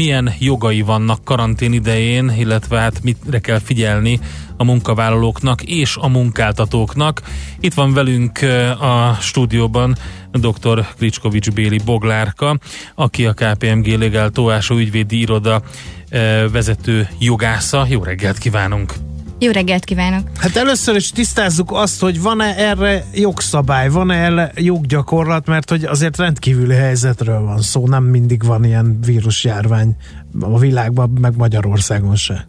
milyen jogai vannak karantén idején, illetve hát mitre kell figyelni a munkavállalóknak és a munkáltatóknak. Itt van velünk a stúdióban dr. Kricskovics Béli Boglárka, aki a KPMG Legal Tóásó ügyvédi iroda vezető jogásza. Jó reggelt kívánunk! Jó reggelt kívánok! Hát először is tisztázzuk azt, hogy van-e erre jogszabály, van-e erre joggyakorlat, mert hogy azért rendkívüli helyzetről van szó, nem mindig van ilyen vírusjárvány a világban, meg Magyarországon se.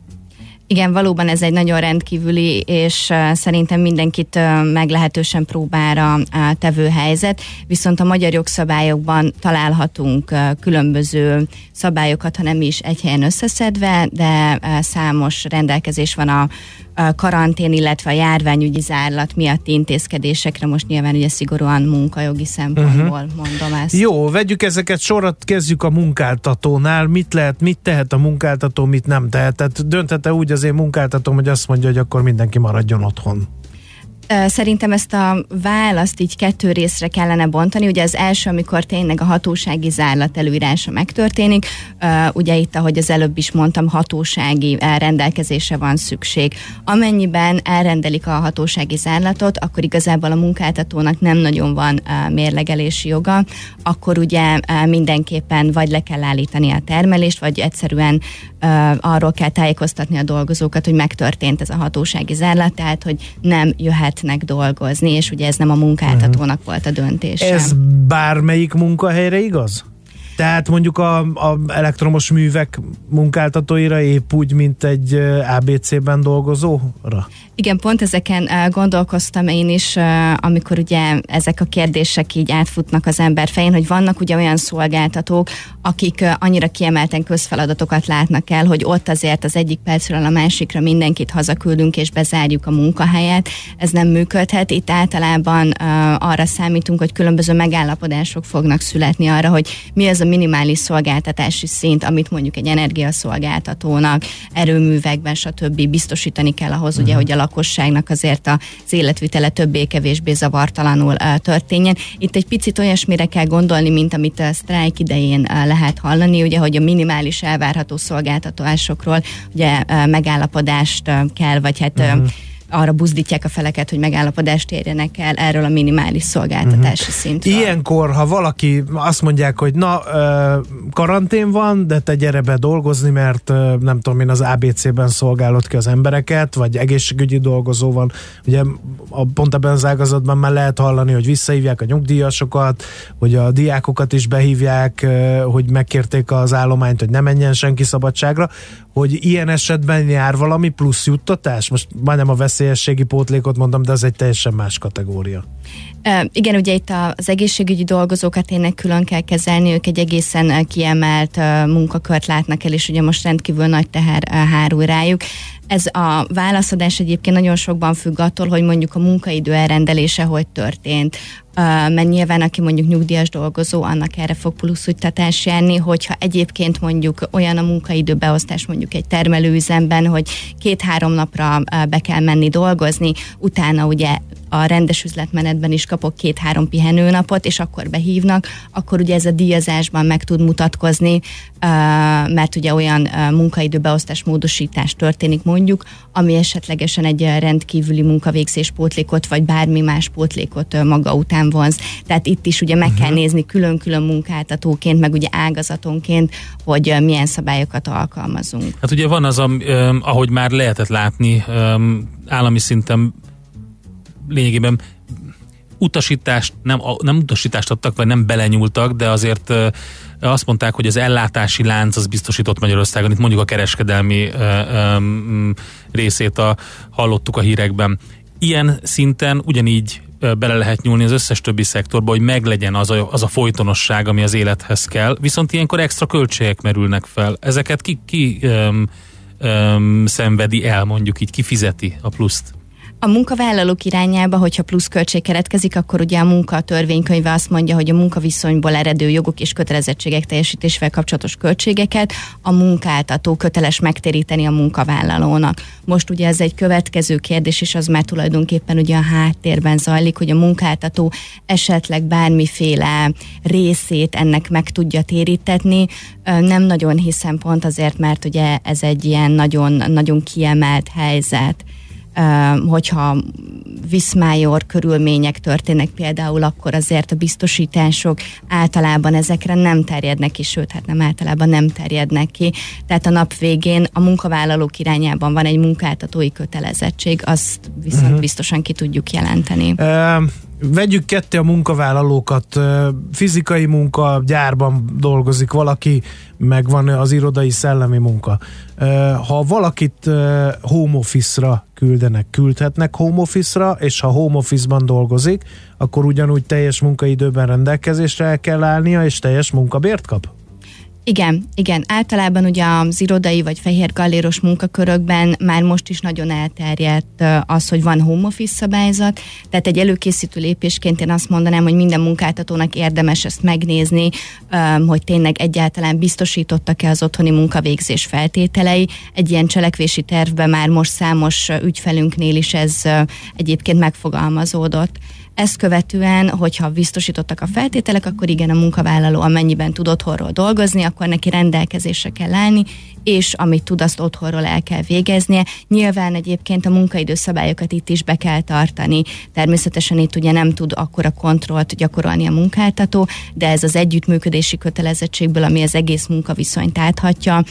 Igen, valóban ez egy nagyon rendkívüli, és szerintem mindenkit meglehetősen próbára tevő helyzet, viszont a magyar jogszabályokban találhatunk különböző szabályokat, ha nem is egy helyen összeszedve, de számos rendelkezés van a karantén, illetve a járványügyi zárlat miatti intézkedésekre, most nyilván ugye szigorúan munkajogi szempontból uh-huh. mondom ezt. Jó, vegyük ezeket sorat, kezdjük a munkáltatónál. Mit lehet, mit tehet a munkáltató, mit nem tehet? Tehát dönthet-e úgy az én munkáltatóm, hogy azt mondja, hogy akkor mindenki maradjon otthon? Szerintem ezt a választ így kettő részre kellene bontani. Ugye az első, amikor tényleg a hatósági zárlat előírása megtörténik, ugye itt, ahogy az előbb is mondtam, hatósági rendelkezése van szükség. Amennyiben elrendelik a hatósági zárlatot, akkor igazából a munkáltatónak nem nagyon van mérlegelési joga, akkor ugye mindenképpen vagy le kell állítani a termelést, vagy egyszerűen arról kell tájékoztatni a dolgozókat, hogy megtörtént ez a hatósági zárlat, tehát hogy nem jöhetnek dolgozni, és ugye ez nem a munkáltatónak volt a döntés. Ez bármelyik munkahelyre igaz? Tehát mondjuk a, a elektromos művek munkáltatóira épp úgy, mint egy ABC-ben dolgozóra? Igen, pont ezeken gondolkoztam én is, amikor ugye ezek a kérdések így átfutnak az ember fején, hogy vannak ugye olyan szolgáltatók, akik annyira kiemelten közfeladatokat látnak el, hogy ott azért az egyik percről a másikra mindenkit hazaküldünk és bezárjuk a munkahelyet. Ez nem működhet. Itt általában arra számítunk, hogy különböző megállapodások fognak születni arra, hogy mi az minimális szolgáltatási szint, amit mondjuk egy energiaszolgáltatónak, erőművekben, stb. biztosítani kell ahhoz, uh-huh. ugye, mhm. hogy a lakosságnak azért az életvitele többé-kevésbé zavartalanul történjen. Itt egy picit olyasmire kell gondolni, mint amit a sztrájk idején lehet hallani, ugye, hogy a minimális elvárható szolgáltatásokról ugye megállapodást kell, vagy hát uh-huh arra buzdítják a feleket, hogy megállapodást érjenek el erről a minimális szolgáltatási uh-huh. szintről. Ilyenkor, ha valaki azt mondják, hogy na, karantén van, de te gyere be dolgozni, mert nem tudom én az ABC-ben szolgálod ki az embereket, vagy egészségügyi dolgozó van. Ugye a, pont ebben az ágazatban már lehet hallani, hogy visszahívják a nyugdíjasokat, hogy a diákokat is behívják, hogy megkérték az állományt, hogy ne menjen senki szabadságra hogy ilyen esetben jár valami plusz juttatás? Most majdnem a veszélyességi pótlékot mondom, de ez egy teljesen más kategória. Igen, ugye itt az egészségügyi dolgozókat tényleg külön kell kezelni, ők egy egészen kiemelt munkakört látnak el, és ugye most rendkívül nagy teher hárul rájuk. Ez a válaszadás egyébként nagyon sokban függ attól, hogy mondjuk a munkaidő elrendelése hogy történt, mert nyilván aki mondjuk nyugdíjas dolgozó, annak erre fog plusz juttatás járni, hogyha egyébként mondjuk olyan a munkaidő beosztás mondjuk egy termelőüzemben, hogy két-három napra be kell menni dolgozni, utána ugye a rendes üzletmenetben is kapok két-három pihenőnapot, és akkor behívnak, akkor ugye ez a díjazásban meg tud mutatkozni, mert ugye olyan munkaidőbeosztás módosítás történik mondjuk, ami esetlegesen egy rendkívüli munkavégzés pótlékot, vagy bármi más pótlékot maga után vonz. Tehát itt is ugye meg uh-huh. kell mhm. nézni külön-külön munkáltatóként, meg ugye ágazatonként, hogy milyen szabályokat alkalmazunk. Hát ugye van az, ahogy már lehetett látni, állami szinten lényegében utasítást, nem, nem utasítást adtak, vagy nem belenyúltak, de azért azt mondták, hogy az ellátási lánc az biztosított Magyarországon, itt mondjuk a kereskedelmi részét a, hallottuk a hírekben. Ilyen szinten ugyanígy bele lehet nyúlni az összes többi szektorba, hogy meglegyen az a, az a folytonosság, ami az élethez kell, viszont ilyenkor extra költségek merülnek fel. Ezeket ki, ki öm, öm, szenvedi el, mondjuk így, ki fizeti a pluszt? A munkavállalók irányába, hogyha plusz költség keretkezik, akkor ugye a munka törvénykönyve azt mondja, hogy a munkaviszonyból eredő jogok és kötelezettségek teljesítésével kapcsolatos költségeket a munkáltató köteles megtéríteni a munkavállalónak. Most ugye ez egy következő kérdés, és az már tulajdonképpen ugye a háttérben zajlik, hogy a munkáltató esetleg bármiféle részét ennek meg tudja térítetni. Nem nagyon hiszem pont azért, mert ugye ez egy ilyen nagyon, nagyon kiemelt helyzet hogyha viszmájor körülmények történnek például, akkor azért a biztosítások általában ezekre nem terjednek ki, sőt, hát nem általában nem terjednek ki. Tehát a nap végén a munkavállalók irányában van egy munkáltatói kötelezettség, azt viszont uh-huh. biztosan ki tudjuk jelenteni. Uh, vegyük ketté a munkavállalókat, fizikai munka, gyárban dolgozik valaki, meg van az irodai szellemi munka. Ha valakit home office-ra küldenek, küldhetnek home office-ra, és ha home office-ban dolgozik, akkor ugyanúgy teljes munkaidőben rendelkezésre el kell állnia, és teljes munkabért kap? Igen, igen. Általában ugye az irodai vagy fehér galléros munkakörökben már most is nagyon elterjedt az, hogy van home office szabályzat, tehát egy előkészítő lépésként én azt mondanám, hogy minden munkáltatónak érdemes ezt megnézni, hogy tényleg egyáltalán biztosítottak-e az otthoni munkavégzés feltételei. Egy ilyen cselekvési tervben már most számos ügyfelünknél is ez egyébként megfogalmazódott. Ezt követően, hogyha biztosítottak a feltételek, akkor igen, a munkavállaló amennyiben tud otthonról dolgozni, akkor neki rendelkezésre kell állni, és amit tud, azt otthonról el kell végeznie. Nyilván egyébként a munkaidőszabályokat itt is be kell tartani. Természetesen itt ugye nem tud akkora kontrollt gyakorolni a munkáltató, de ez az együttműködési kötelezettségből, ami az egész munkaviszonyt áthatja,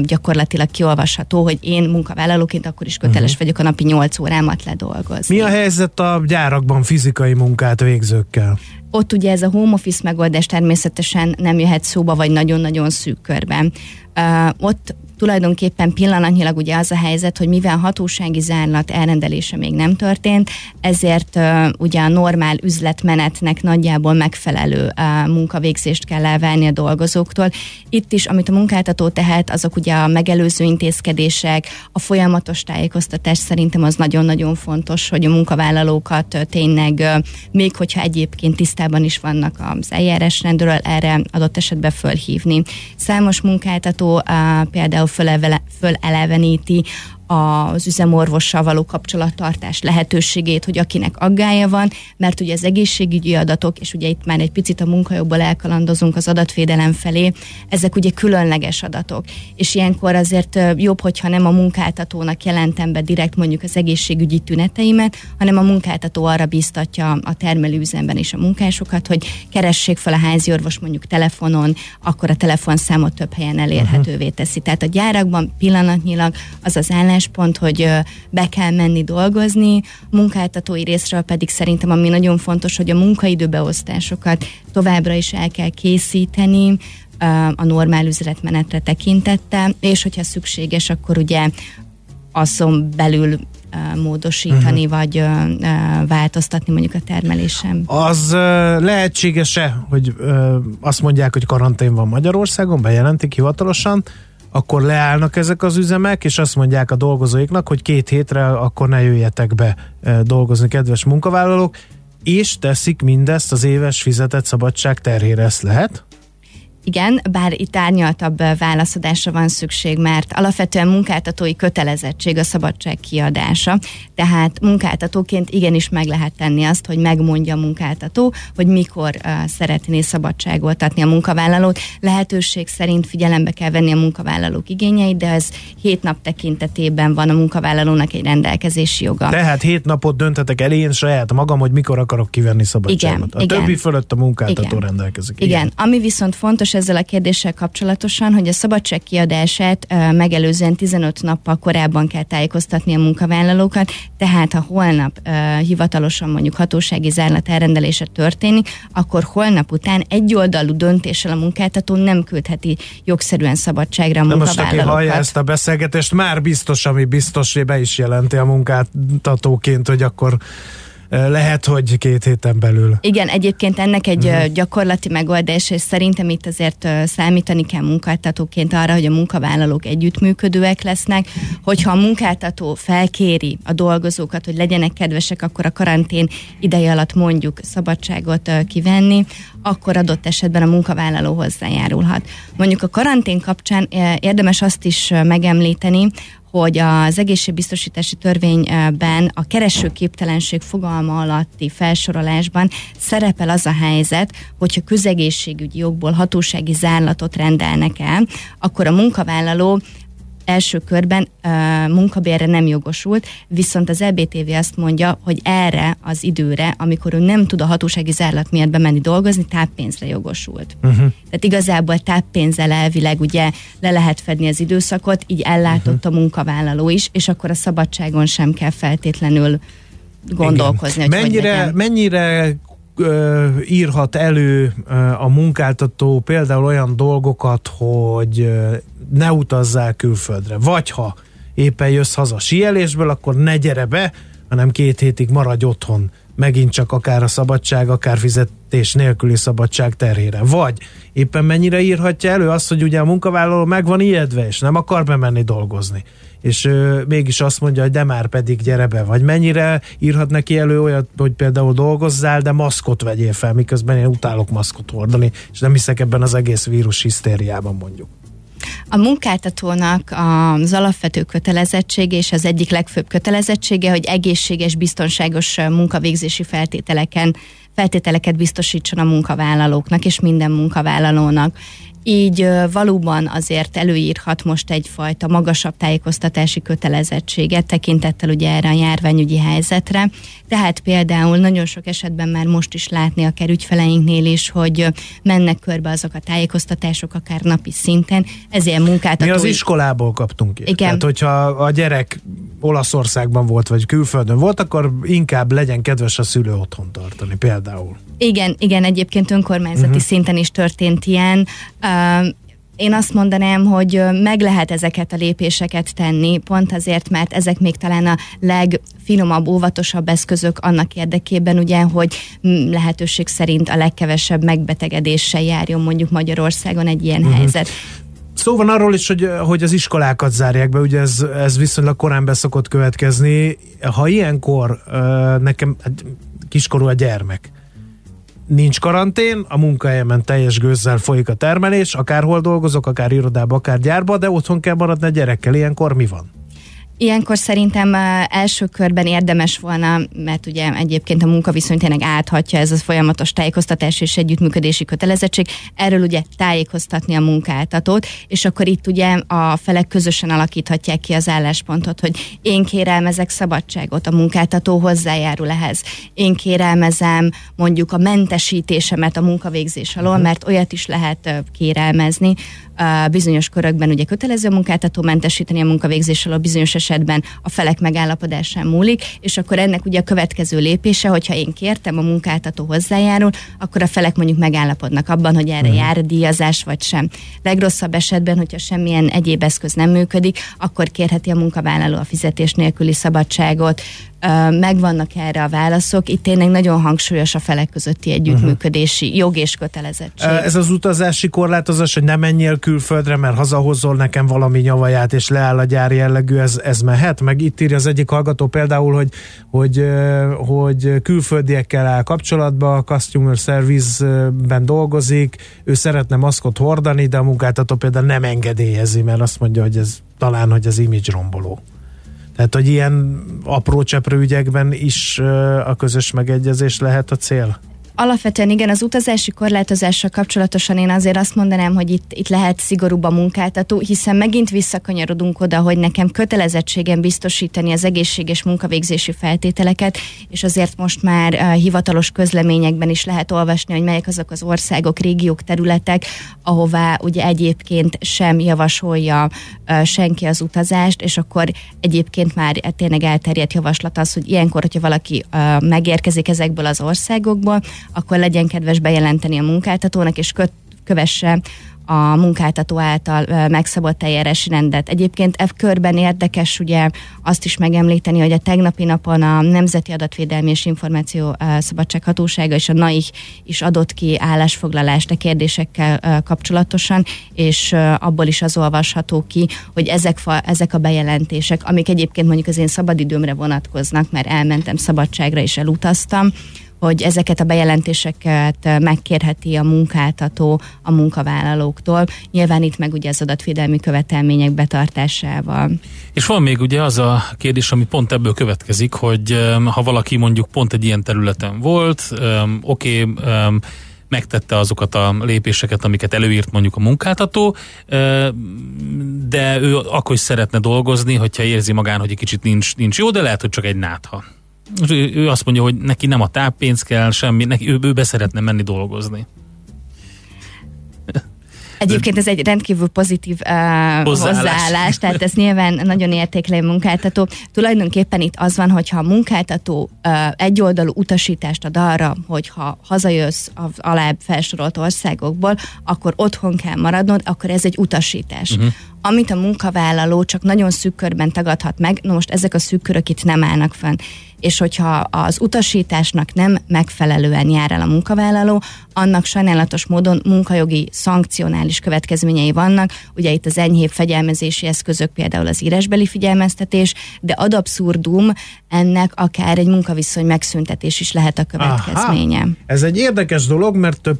gyakorlatilag kiolvasható, hogy én munkavállalóként akkor is köteles uh-huh. vagyok a napi 8 órámat ledolgozni. Mi a helyzet a gyárakban fizikai munkát végzőkkel? Ott ugye ez a home office megoldás természetesen nem jöhet szóba, vagy nagyon-nagyon szűk körben. Uh, ott tulajdonképpen pillanatnyilag ugye az a helyzet, hogy mivel hatósági zárlat elrendelése még nem történt, ezért uh, ugye a normál üzletmenetnek nagyjából megfelelő uh, munkavégzést kell elvárni a dolgozóktól. Itt is, amit a munkáltató tehet, azok ugye a megelőző intézkedések, a folyamatos tájékoztatás szerintem az nagyon-nagyon fontos, hogy a munkavállalókat uh, tényleg, uh, még hogyha egyébként tisztában is vannak az eljárásrendről, erre adott esetben fölhívni. Számos munkáltató uh, például föleleveníti az üzemorvossal való kapcsolattartás lehetőségét, hogy akinek aggája van, mert ugye az egészségügyi adatok, és ugye itt már egy picit a munkajogból elkalandozunk az adatvédelem felé, ezek ugye különleges adatok, és ilyenkor azért jobb, hogyha nem a munkáltatónak jelentem be direkt mondjuk az egészségügyi tüneteimet, hanem a munkáltató arra biztatja a termelőüzemben is a munkásokat, hogy keressék fel a házi orvos mondjuk telefonon, akkor a telefonszámot több helyen elérhetővé teszi. Tehát a gyárakban pillanatnyilag az az állás, álláspont, hogy be kell menni dolgozni, munkáltatói részről pedig szerintem, ami nagyon fontos, hogy a munkaidőbeosztásokat továbbra is el kell készíteni, a normál üzletmenetre tekintette, és hogyha szükséges, akkor ugye azon belül módosítani, uh-huh. vagy változtatni mondjuk a termelésem. Az lehetséges-e, hogy azt mondják, hogy karantén van Magyarországon, bejelentik hivatalosan, akkor leállnak ezek az üzemek, és azt mondják a dolgozóiknak, hogy két hétre akkor ne jöjjetek be e, dolgozni, kedves munkavállalók, és teszik mindezt az éves fizetett szabadság terhére. Ezt lehet? Igen, bár itt árnyaltabb válaszadásra van szükség, mert alapvetően munkáltatói kötelezettség a szabadság kiadása, tehát munkáltatóként igenis meg lehet tenni azt, hogy megmondja a munkáltató, hogy mikor uh, szeretné szabadságot adni a munkavállalót. Lehetőség szerint figyelembe kell venni a munkavállalók igényeit, de ez hét nap tekintetében van a munkavállalónak egy rendelkezési joga. Tehát hét napot döntetek el én saját magam, hogy mikor akarok kivenni szabadságot. Igen, a igen. többi fölött a munkáltató igen. rendelkezik. Igen. igen, ami viszont fontos, ezzel a kérdéssel kapcsolatosan, hogy a szabadság kiadását megelőzően 15 nappal korábban kell tájékoztatni a munkavállalókat, tehát ha holnap hivatalosan mondjuk hatósági zárlat elrendelése történik, akkor holnap után egyoldalú döntéssel a munkáltató nem küldheti jogszerűen szabadságra a munkavállalókat. most, aki hallja ezt a beszélgetést, már biztos, ami biztos, hogy be is jelenti a munkáltatóként, hogy akkor lehet, hogy két héten belül. Igen, egyébként ennek egy uh-huh. gyakorlati megoldás, és szerintem itt azért számítani kell munkáltatóként arra, hogy a munkavállalók együttműködőek lesznek, hogyha a munkáltató felkéri a dolgozókat, hogy legyenek kedvesek, akkor a karantén ideje alatt mondjuk szabadságot kivenni, akkor adott esetben a munkavállaló hozzájárulhat. Mondjuk a karantén kapcsán érdemes azt is megemlíteni, hogy az egészségbiztosítási törvényben a keresőképtelenség fogalma alatti felsorolásban szerepel az a helyzet, hogyha közegészségügyi jogból hatósági zárlatot rendelnek el, akkor a munkavállaló első körben uh, munkabérre nem jogosult, viszont az EBTV azt mondja, hogy erre az időre, amikor ő nem tud a hatósági zárlat miatt bemenni dolgozni, táppénzre jogosult. Uh-huh. Tehát igazából táppénzzel elvileg ugye le lehet fedni az időszakot, így ellátott uh-huh. a munkavállaló is, és akkor a szabadságon sem kell feltétlenül gondolkozni. Hogy mennyire, hogy mennyire írhat elő a munkáltató például olyan dolgokat, hogy ne utazzál külföldre, vagy ha éppen jössz haza síelésből, akkor ne gyere be, hanem két hétig maradj otthon, megint csak akár a szabadság, akár fizetés nélküli szabadság terhére. Vagy éppen mennyire írhatja elő azt, hogy ugye a munkavállaló meg van ijedve, és nem akar bemenni dolgozni és ő mégis azt mondja, hogy de már pedig gyere be, vagy mennyire írhat neki elő olyat, hogy például dolgozzál, de maszkot vegyél fel, miközben én utálok maszkot hordani, és nem hiszek ebben az egész vírus hisztériában mondjuk. A munkáltatónak az alapvető kötelezettsége és az egyik legfőbb kötelezettsége, hogy egészséges, biztonságos munkavégzési feltételeken feltételeket biztosítson a munkavállalóknak és minden munkavállalónak így valóban azért előírhat most egyfajta magasabb tájékoztatási kötelezettséget tekintettel ugye erre a járványügyi helyzetre. Tehát például nagyon sok esetben már most is látni a ügyfeleinknél is, hogy mennek körbe azok a tájékoztatások akár napi szinten, ezért munkáltatói... Mi az iskolából kaptunk ilyet. Igen. Tehát, hogyha a gyerek Olaszországban volt, vagy külföldön volt, akkor inkább legyen kedves a szülő otthon tartani például. Igen, igen, egyébként önkormányzati uh-huh. szinten is történt ilyen. Uh, én azt mondanám, hogy meg lehet ezeket a lépéseket tenni, pont azért, mert ezek még talán a legfinomabb, óvatosabb eszközök annak érdekében, ugye, hogy lehetőség szerint a legkevesebb megbetegedéssel járjon mondjuk Magyarországon egy ilyen uh-huh. helyzet. Szó van arról is, hogy, hogy az iskolákat zárják be, ugye ez, ez viszonylag korán beszokott következni. Ha ilyenkor nekem hát kiskorú a gyermek, nincs karantén, a munkahelyemen teljes gőzzel folyik a termelés, akárhol dolgozok, akár irodába, akár gyárba, de otthon kell maradni a gyerekkel. Ilyenkor mi van? Ilyenkor szerintem első körben érdemes volna, mert ugye egyébként a munkaviszony tényleg áthatja ez a folyamatos tájékoztatás és együttműködési kötelezettség, erről ugye tájékoztatni a munkáltatót, és akkor itt ugye a felek közösen alakíthatják ki az álláspontot, hogy én kérelmezek szabadságot, a munkáltató hozzájárul ehhez. Én kérelmezem mondjuk a mentesítésemet a munkavégzés alól, mhm. mert olyat is lehet kérelmezni, bizonyos körökben ugye kötelező a munkáltató mentesíteni a munkavégzés alól, bizonyos esetben a felek megállapodásán múlik, és akkor ennek ugye a következő lépése, hogyha én kértem, a munkáltató hozzájárul, akkor a felek mondjuk megállapodnak abban, hogy erre uh-huh. jár díjazás vagy sem. Legrosszabb esetben, hogyha semmilyen egyéb eszköz nem működik, akkor kérheti a munkavállaló a fizetés nélküli szabadságot, megvannak erre a válaszok. Itt tényleg nagyon hangsúlyos a felek közötti együttműködési uh-huh. jog és kötelezettség. Ez az utazási korlátozás, hogy nem menjél külföldre, mert hazahozol nekem valami nyavaját, és leáll a gyár jellegű, ez, ez mehet? Meg itt írja az egyik hallgató például, hogy, hogy, hogy külföldiekkel áll kapcsolatba, a customer service-ben dolgozik, ő szeretne maszkot hordani, de a munkáltató például nem engedélyezi, mert azt mondja, hogy ez talán, hogy az image romboló. Tehát, hogy ilyen apró cseprő ügyekben is a közös megegyezés lehet a cél? Alapvetően igen, az utazási korlátozással kapcsolatosan én azért azt mondanám, hogy itt, itt lehet szigorúbb a munkáltató, hiszen megint visszakanyarodunk oda, hogy nekem kötelezettségem biztosítani az egészséges munkavégzési feltételeket, és azért most már uh, hivatalos közleményekben is lehet olvasni, hogy melyek azok az országok, régiók, területek, ahová ugye egyébként sem javasolja uh, senki az utazást, és akkor egyébként már tényleg elterjedt javaslat az, hogy ilyenkor, hogyha valaki uh, megérkezik ezekből az országokból, akkor legyen kedves bejelenteni a munkáltatónak, és köt, kövesse a munkáltató által megszabott eljárási rendet. Egyébként e körben érdekes ugye azt is megemlíteni, hogy a tegnapi napon a Nemzeti Adatvédelmi és Információ Szabadsághatósága és a NAIH is adott ki állásfoglalást a kérdésekkel kapcsolatosan, és abból is az olvasható ki, hogy ezek, ezek a bejelentések, amik egyébként mondjuk az én szabadidőmre vonatkoznak, mert elmentem szabadságra és elutaztam, hogy ezeket a bejelentéseket megkérheti a munkáltató a munkavállalóktól. Nyilván itt meg ugye az adatvédelmi követelmények betartásával. És van még ugye az a kérdés, ami pont ebből következik, hogy ha valaki mondjuk pont egy ilyen területen volt, oké, okay, megtette azokat a lépéseket, amiket előírt mondjuk a munkáltató, de ő akkor is szeretne dolgozni, hogyha érzi magán, hogy egy kicsit nincs, nincs jó, de lehet, hogy csak egy nátha. Ő azt mondja, hogy neki nem a táppénz kell, semmi, neki, ő, ő be szeretne menni dolgozni. Egyébként ez egy rendkívül pozitív uh, hozzáállás. hozzáállás, tehát ez nyilván nagyon értékli a munkáltató. Tulajdonképpen itt az van, hogyha a munkáltató uh, egyoldalú utasítást ad arra, hogyha hazajössz az alább felsorolt országokból, akkor otthon kell maradnod, akkor ez egy utasítás. Uh-huh amit a munkavállaló csak nagyon szűk körben tagadhat meg, na most ezek a szűk körök itt nem állnak fönn. És hogyha az utasításnak nem megfelelően jár el a munkavállaló, annak sajnálatos módon munkajogi szankcionális következményei vannak. Ugye itt az enyhébb fegyelmezési eszközök, például az írásbeli figyelmeztetés, de ad abszurdum ennek akár egy munkaviszony megszüntetés is lehet a következménye. Aha. Ez egy érdekes dolog, mert több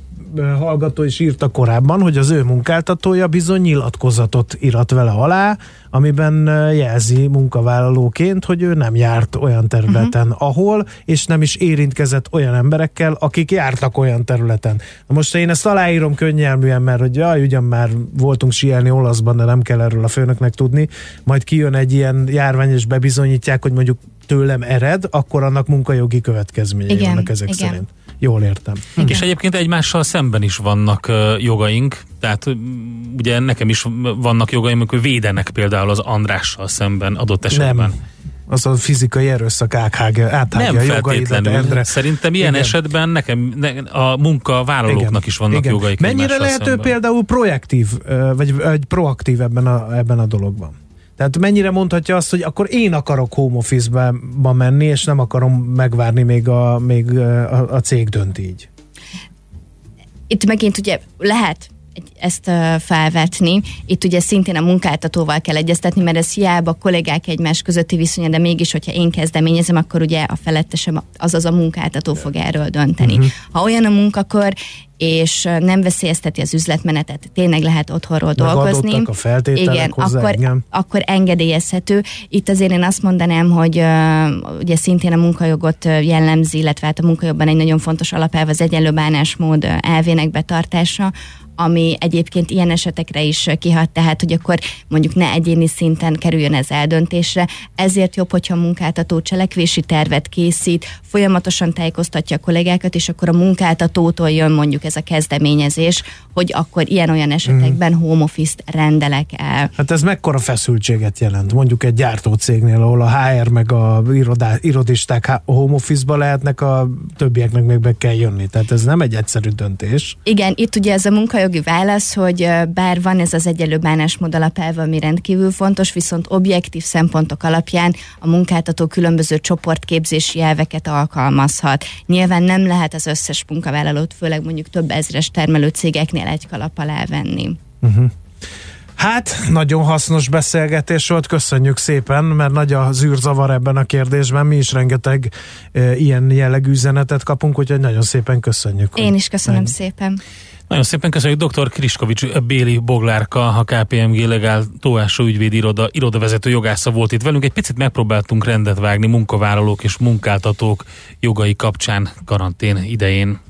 hallgató is írta korábban, hogy az ő munkáltatója bizony nyilatkozatot irat vele alá, amiben jelzi munkavállalóként, hogy ő nem járt olyan területen, uh-huh. ahol, és nem is érintkezett olyan emberekkel, akik jártak olyan területen. Na most én ezt aláírom könnyelműen, mert hogy jaj, ugyan már voltunk sielni olaszban, de nem kell erről a főnöknek tudni, majd kijön egy ilyen járvány, és bebizonyítják, hogy mondjuk tőlem ered, akkor annak munkajogi következményei igen, vannak ezek igen. szerint. Jól értem. Igen. És egyébként egymással szemben is vannak jogaink, tehát ugye nekem is vannak jogaim, amikor védenek például az Andrással szemben adott esetben. Nem az a fizikai erőszak áthágja, áthágja Nem feltétlenül. Endre. Szerintem ilyen Igen. esetben nekem ne, a munkavállalóknak Igen. is vannak Igen. jogaik. Mennyire lehet ő például projektív, vagy, vagy proaktív ebben a, ebben a dologban? Tehát mennyire mondhatja azt, hogy akkor én akarok home office-ba menni, és nem akarom megvárni, még a, még a, a cég dönt így? Itt megint ugye lehet ezt felvetni. Itt ugye szintén a munkáltatóval kell egyeztetni, mert ez hiába a kollégák egymás közötti viszonya, de mégis, hogyha én kezdeményezem, akkor ugye a felettesem, azaz a munkáltató fog erről dönteni. Uh-huh. Ha olyan a munkakör, és nem veszélyezteti az üzletmenetet, tényleg lehet otthonról dolgozni. a feltételek igen, hozzá, akkor, igen. akkor engedélyezhető. Itt azért én azt mondanám, hogy uh, ugye szintén a munkajogot jellemzi, illetve hát a munkajogban egy nagyon fontos alapelv az egyenlő bánásmód elvének betartása, ami egyébként ilyen esetekre is kihat, tehát hogy akkor mondjuk ne egyéni szinten kerüljön ez eldöntésre. Ezért jobb, hogyha a munkáltató cselekvési tervet készít, folyamatosan tájékoztatja a kollégákat, és akkor a munkáltatótól jön mondjuk ez a kezdeményezés, hogy akkor ilyen-olyan esetekben mm. home office-t rendelek el. Hát ez mekkora feszültséget jelent? Mondjuk egy gyártócégnél, ahol a HR meg a irodá, irodisták home office-ba lehetnek, a többieknek még be kell jönni. Tehát ez nem egy egyszerű döntés. Igen, itt ugye ez a munka munkajogi válasz, hogy bár van ez az egyenlő bánásmód alapelve, ami rendkívül fontos, viszont objektív szempontok alapján a munkáltató különböző csoportképzési elveket alkalmazhat. Nyilván nem lehet az összes munkavállalót, főleg mondjuk több ezres termelő cégeknél egy kalap alá venni. Uh-huh. Hát, nagyon hasznos beszélgetés volt, köszönjük szépen, mert nagy a zűrzavar ebben a kérdésben, mi is rengeteg e, ilyen jellegű üzenetet kapunk, úgyhogy nagyon szépen köszönjük. Én is köszönöm ennyi. szépen. Nagyon szépen köszönjük dr. Kriskovics Béli Boglárka, a KPMG legál Tóásó ügyvédi iroda, irodavezető jogásza volt itt velünk. Egy picit megpróbáltunk rendet vágni munkavállalók és munkáltatók jogai kapcsán karantén idején.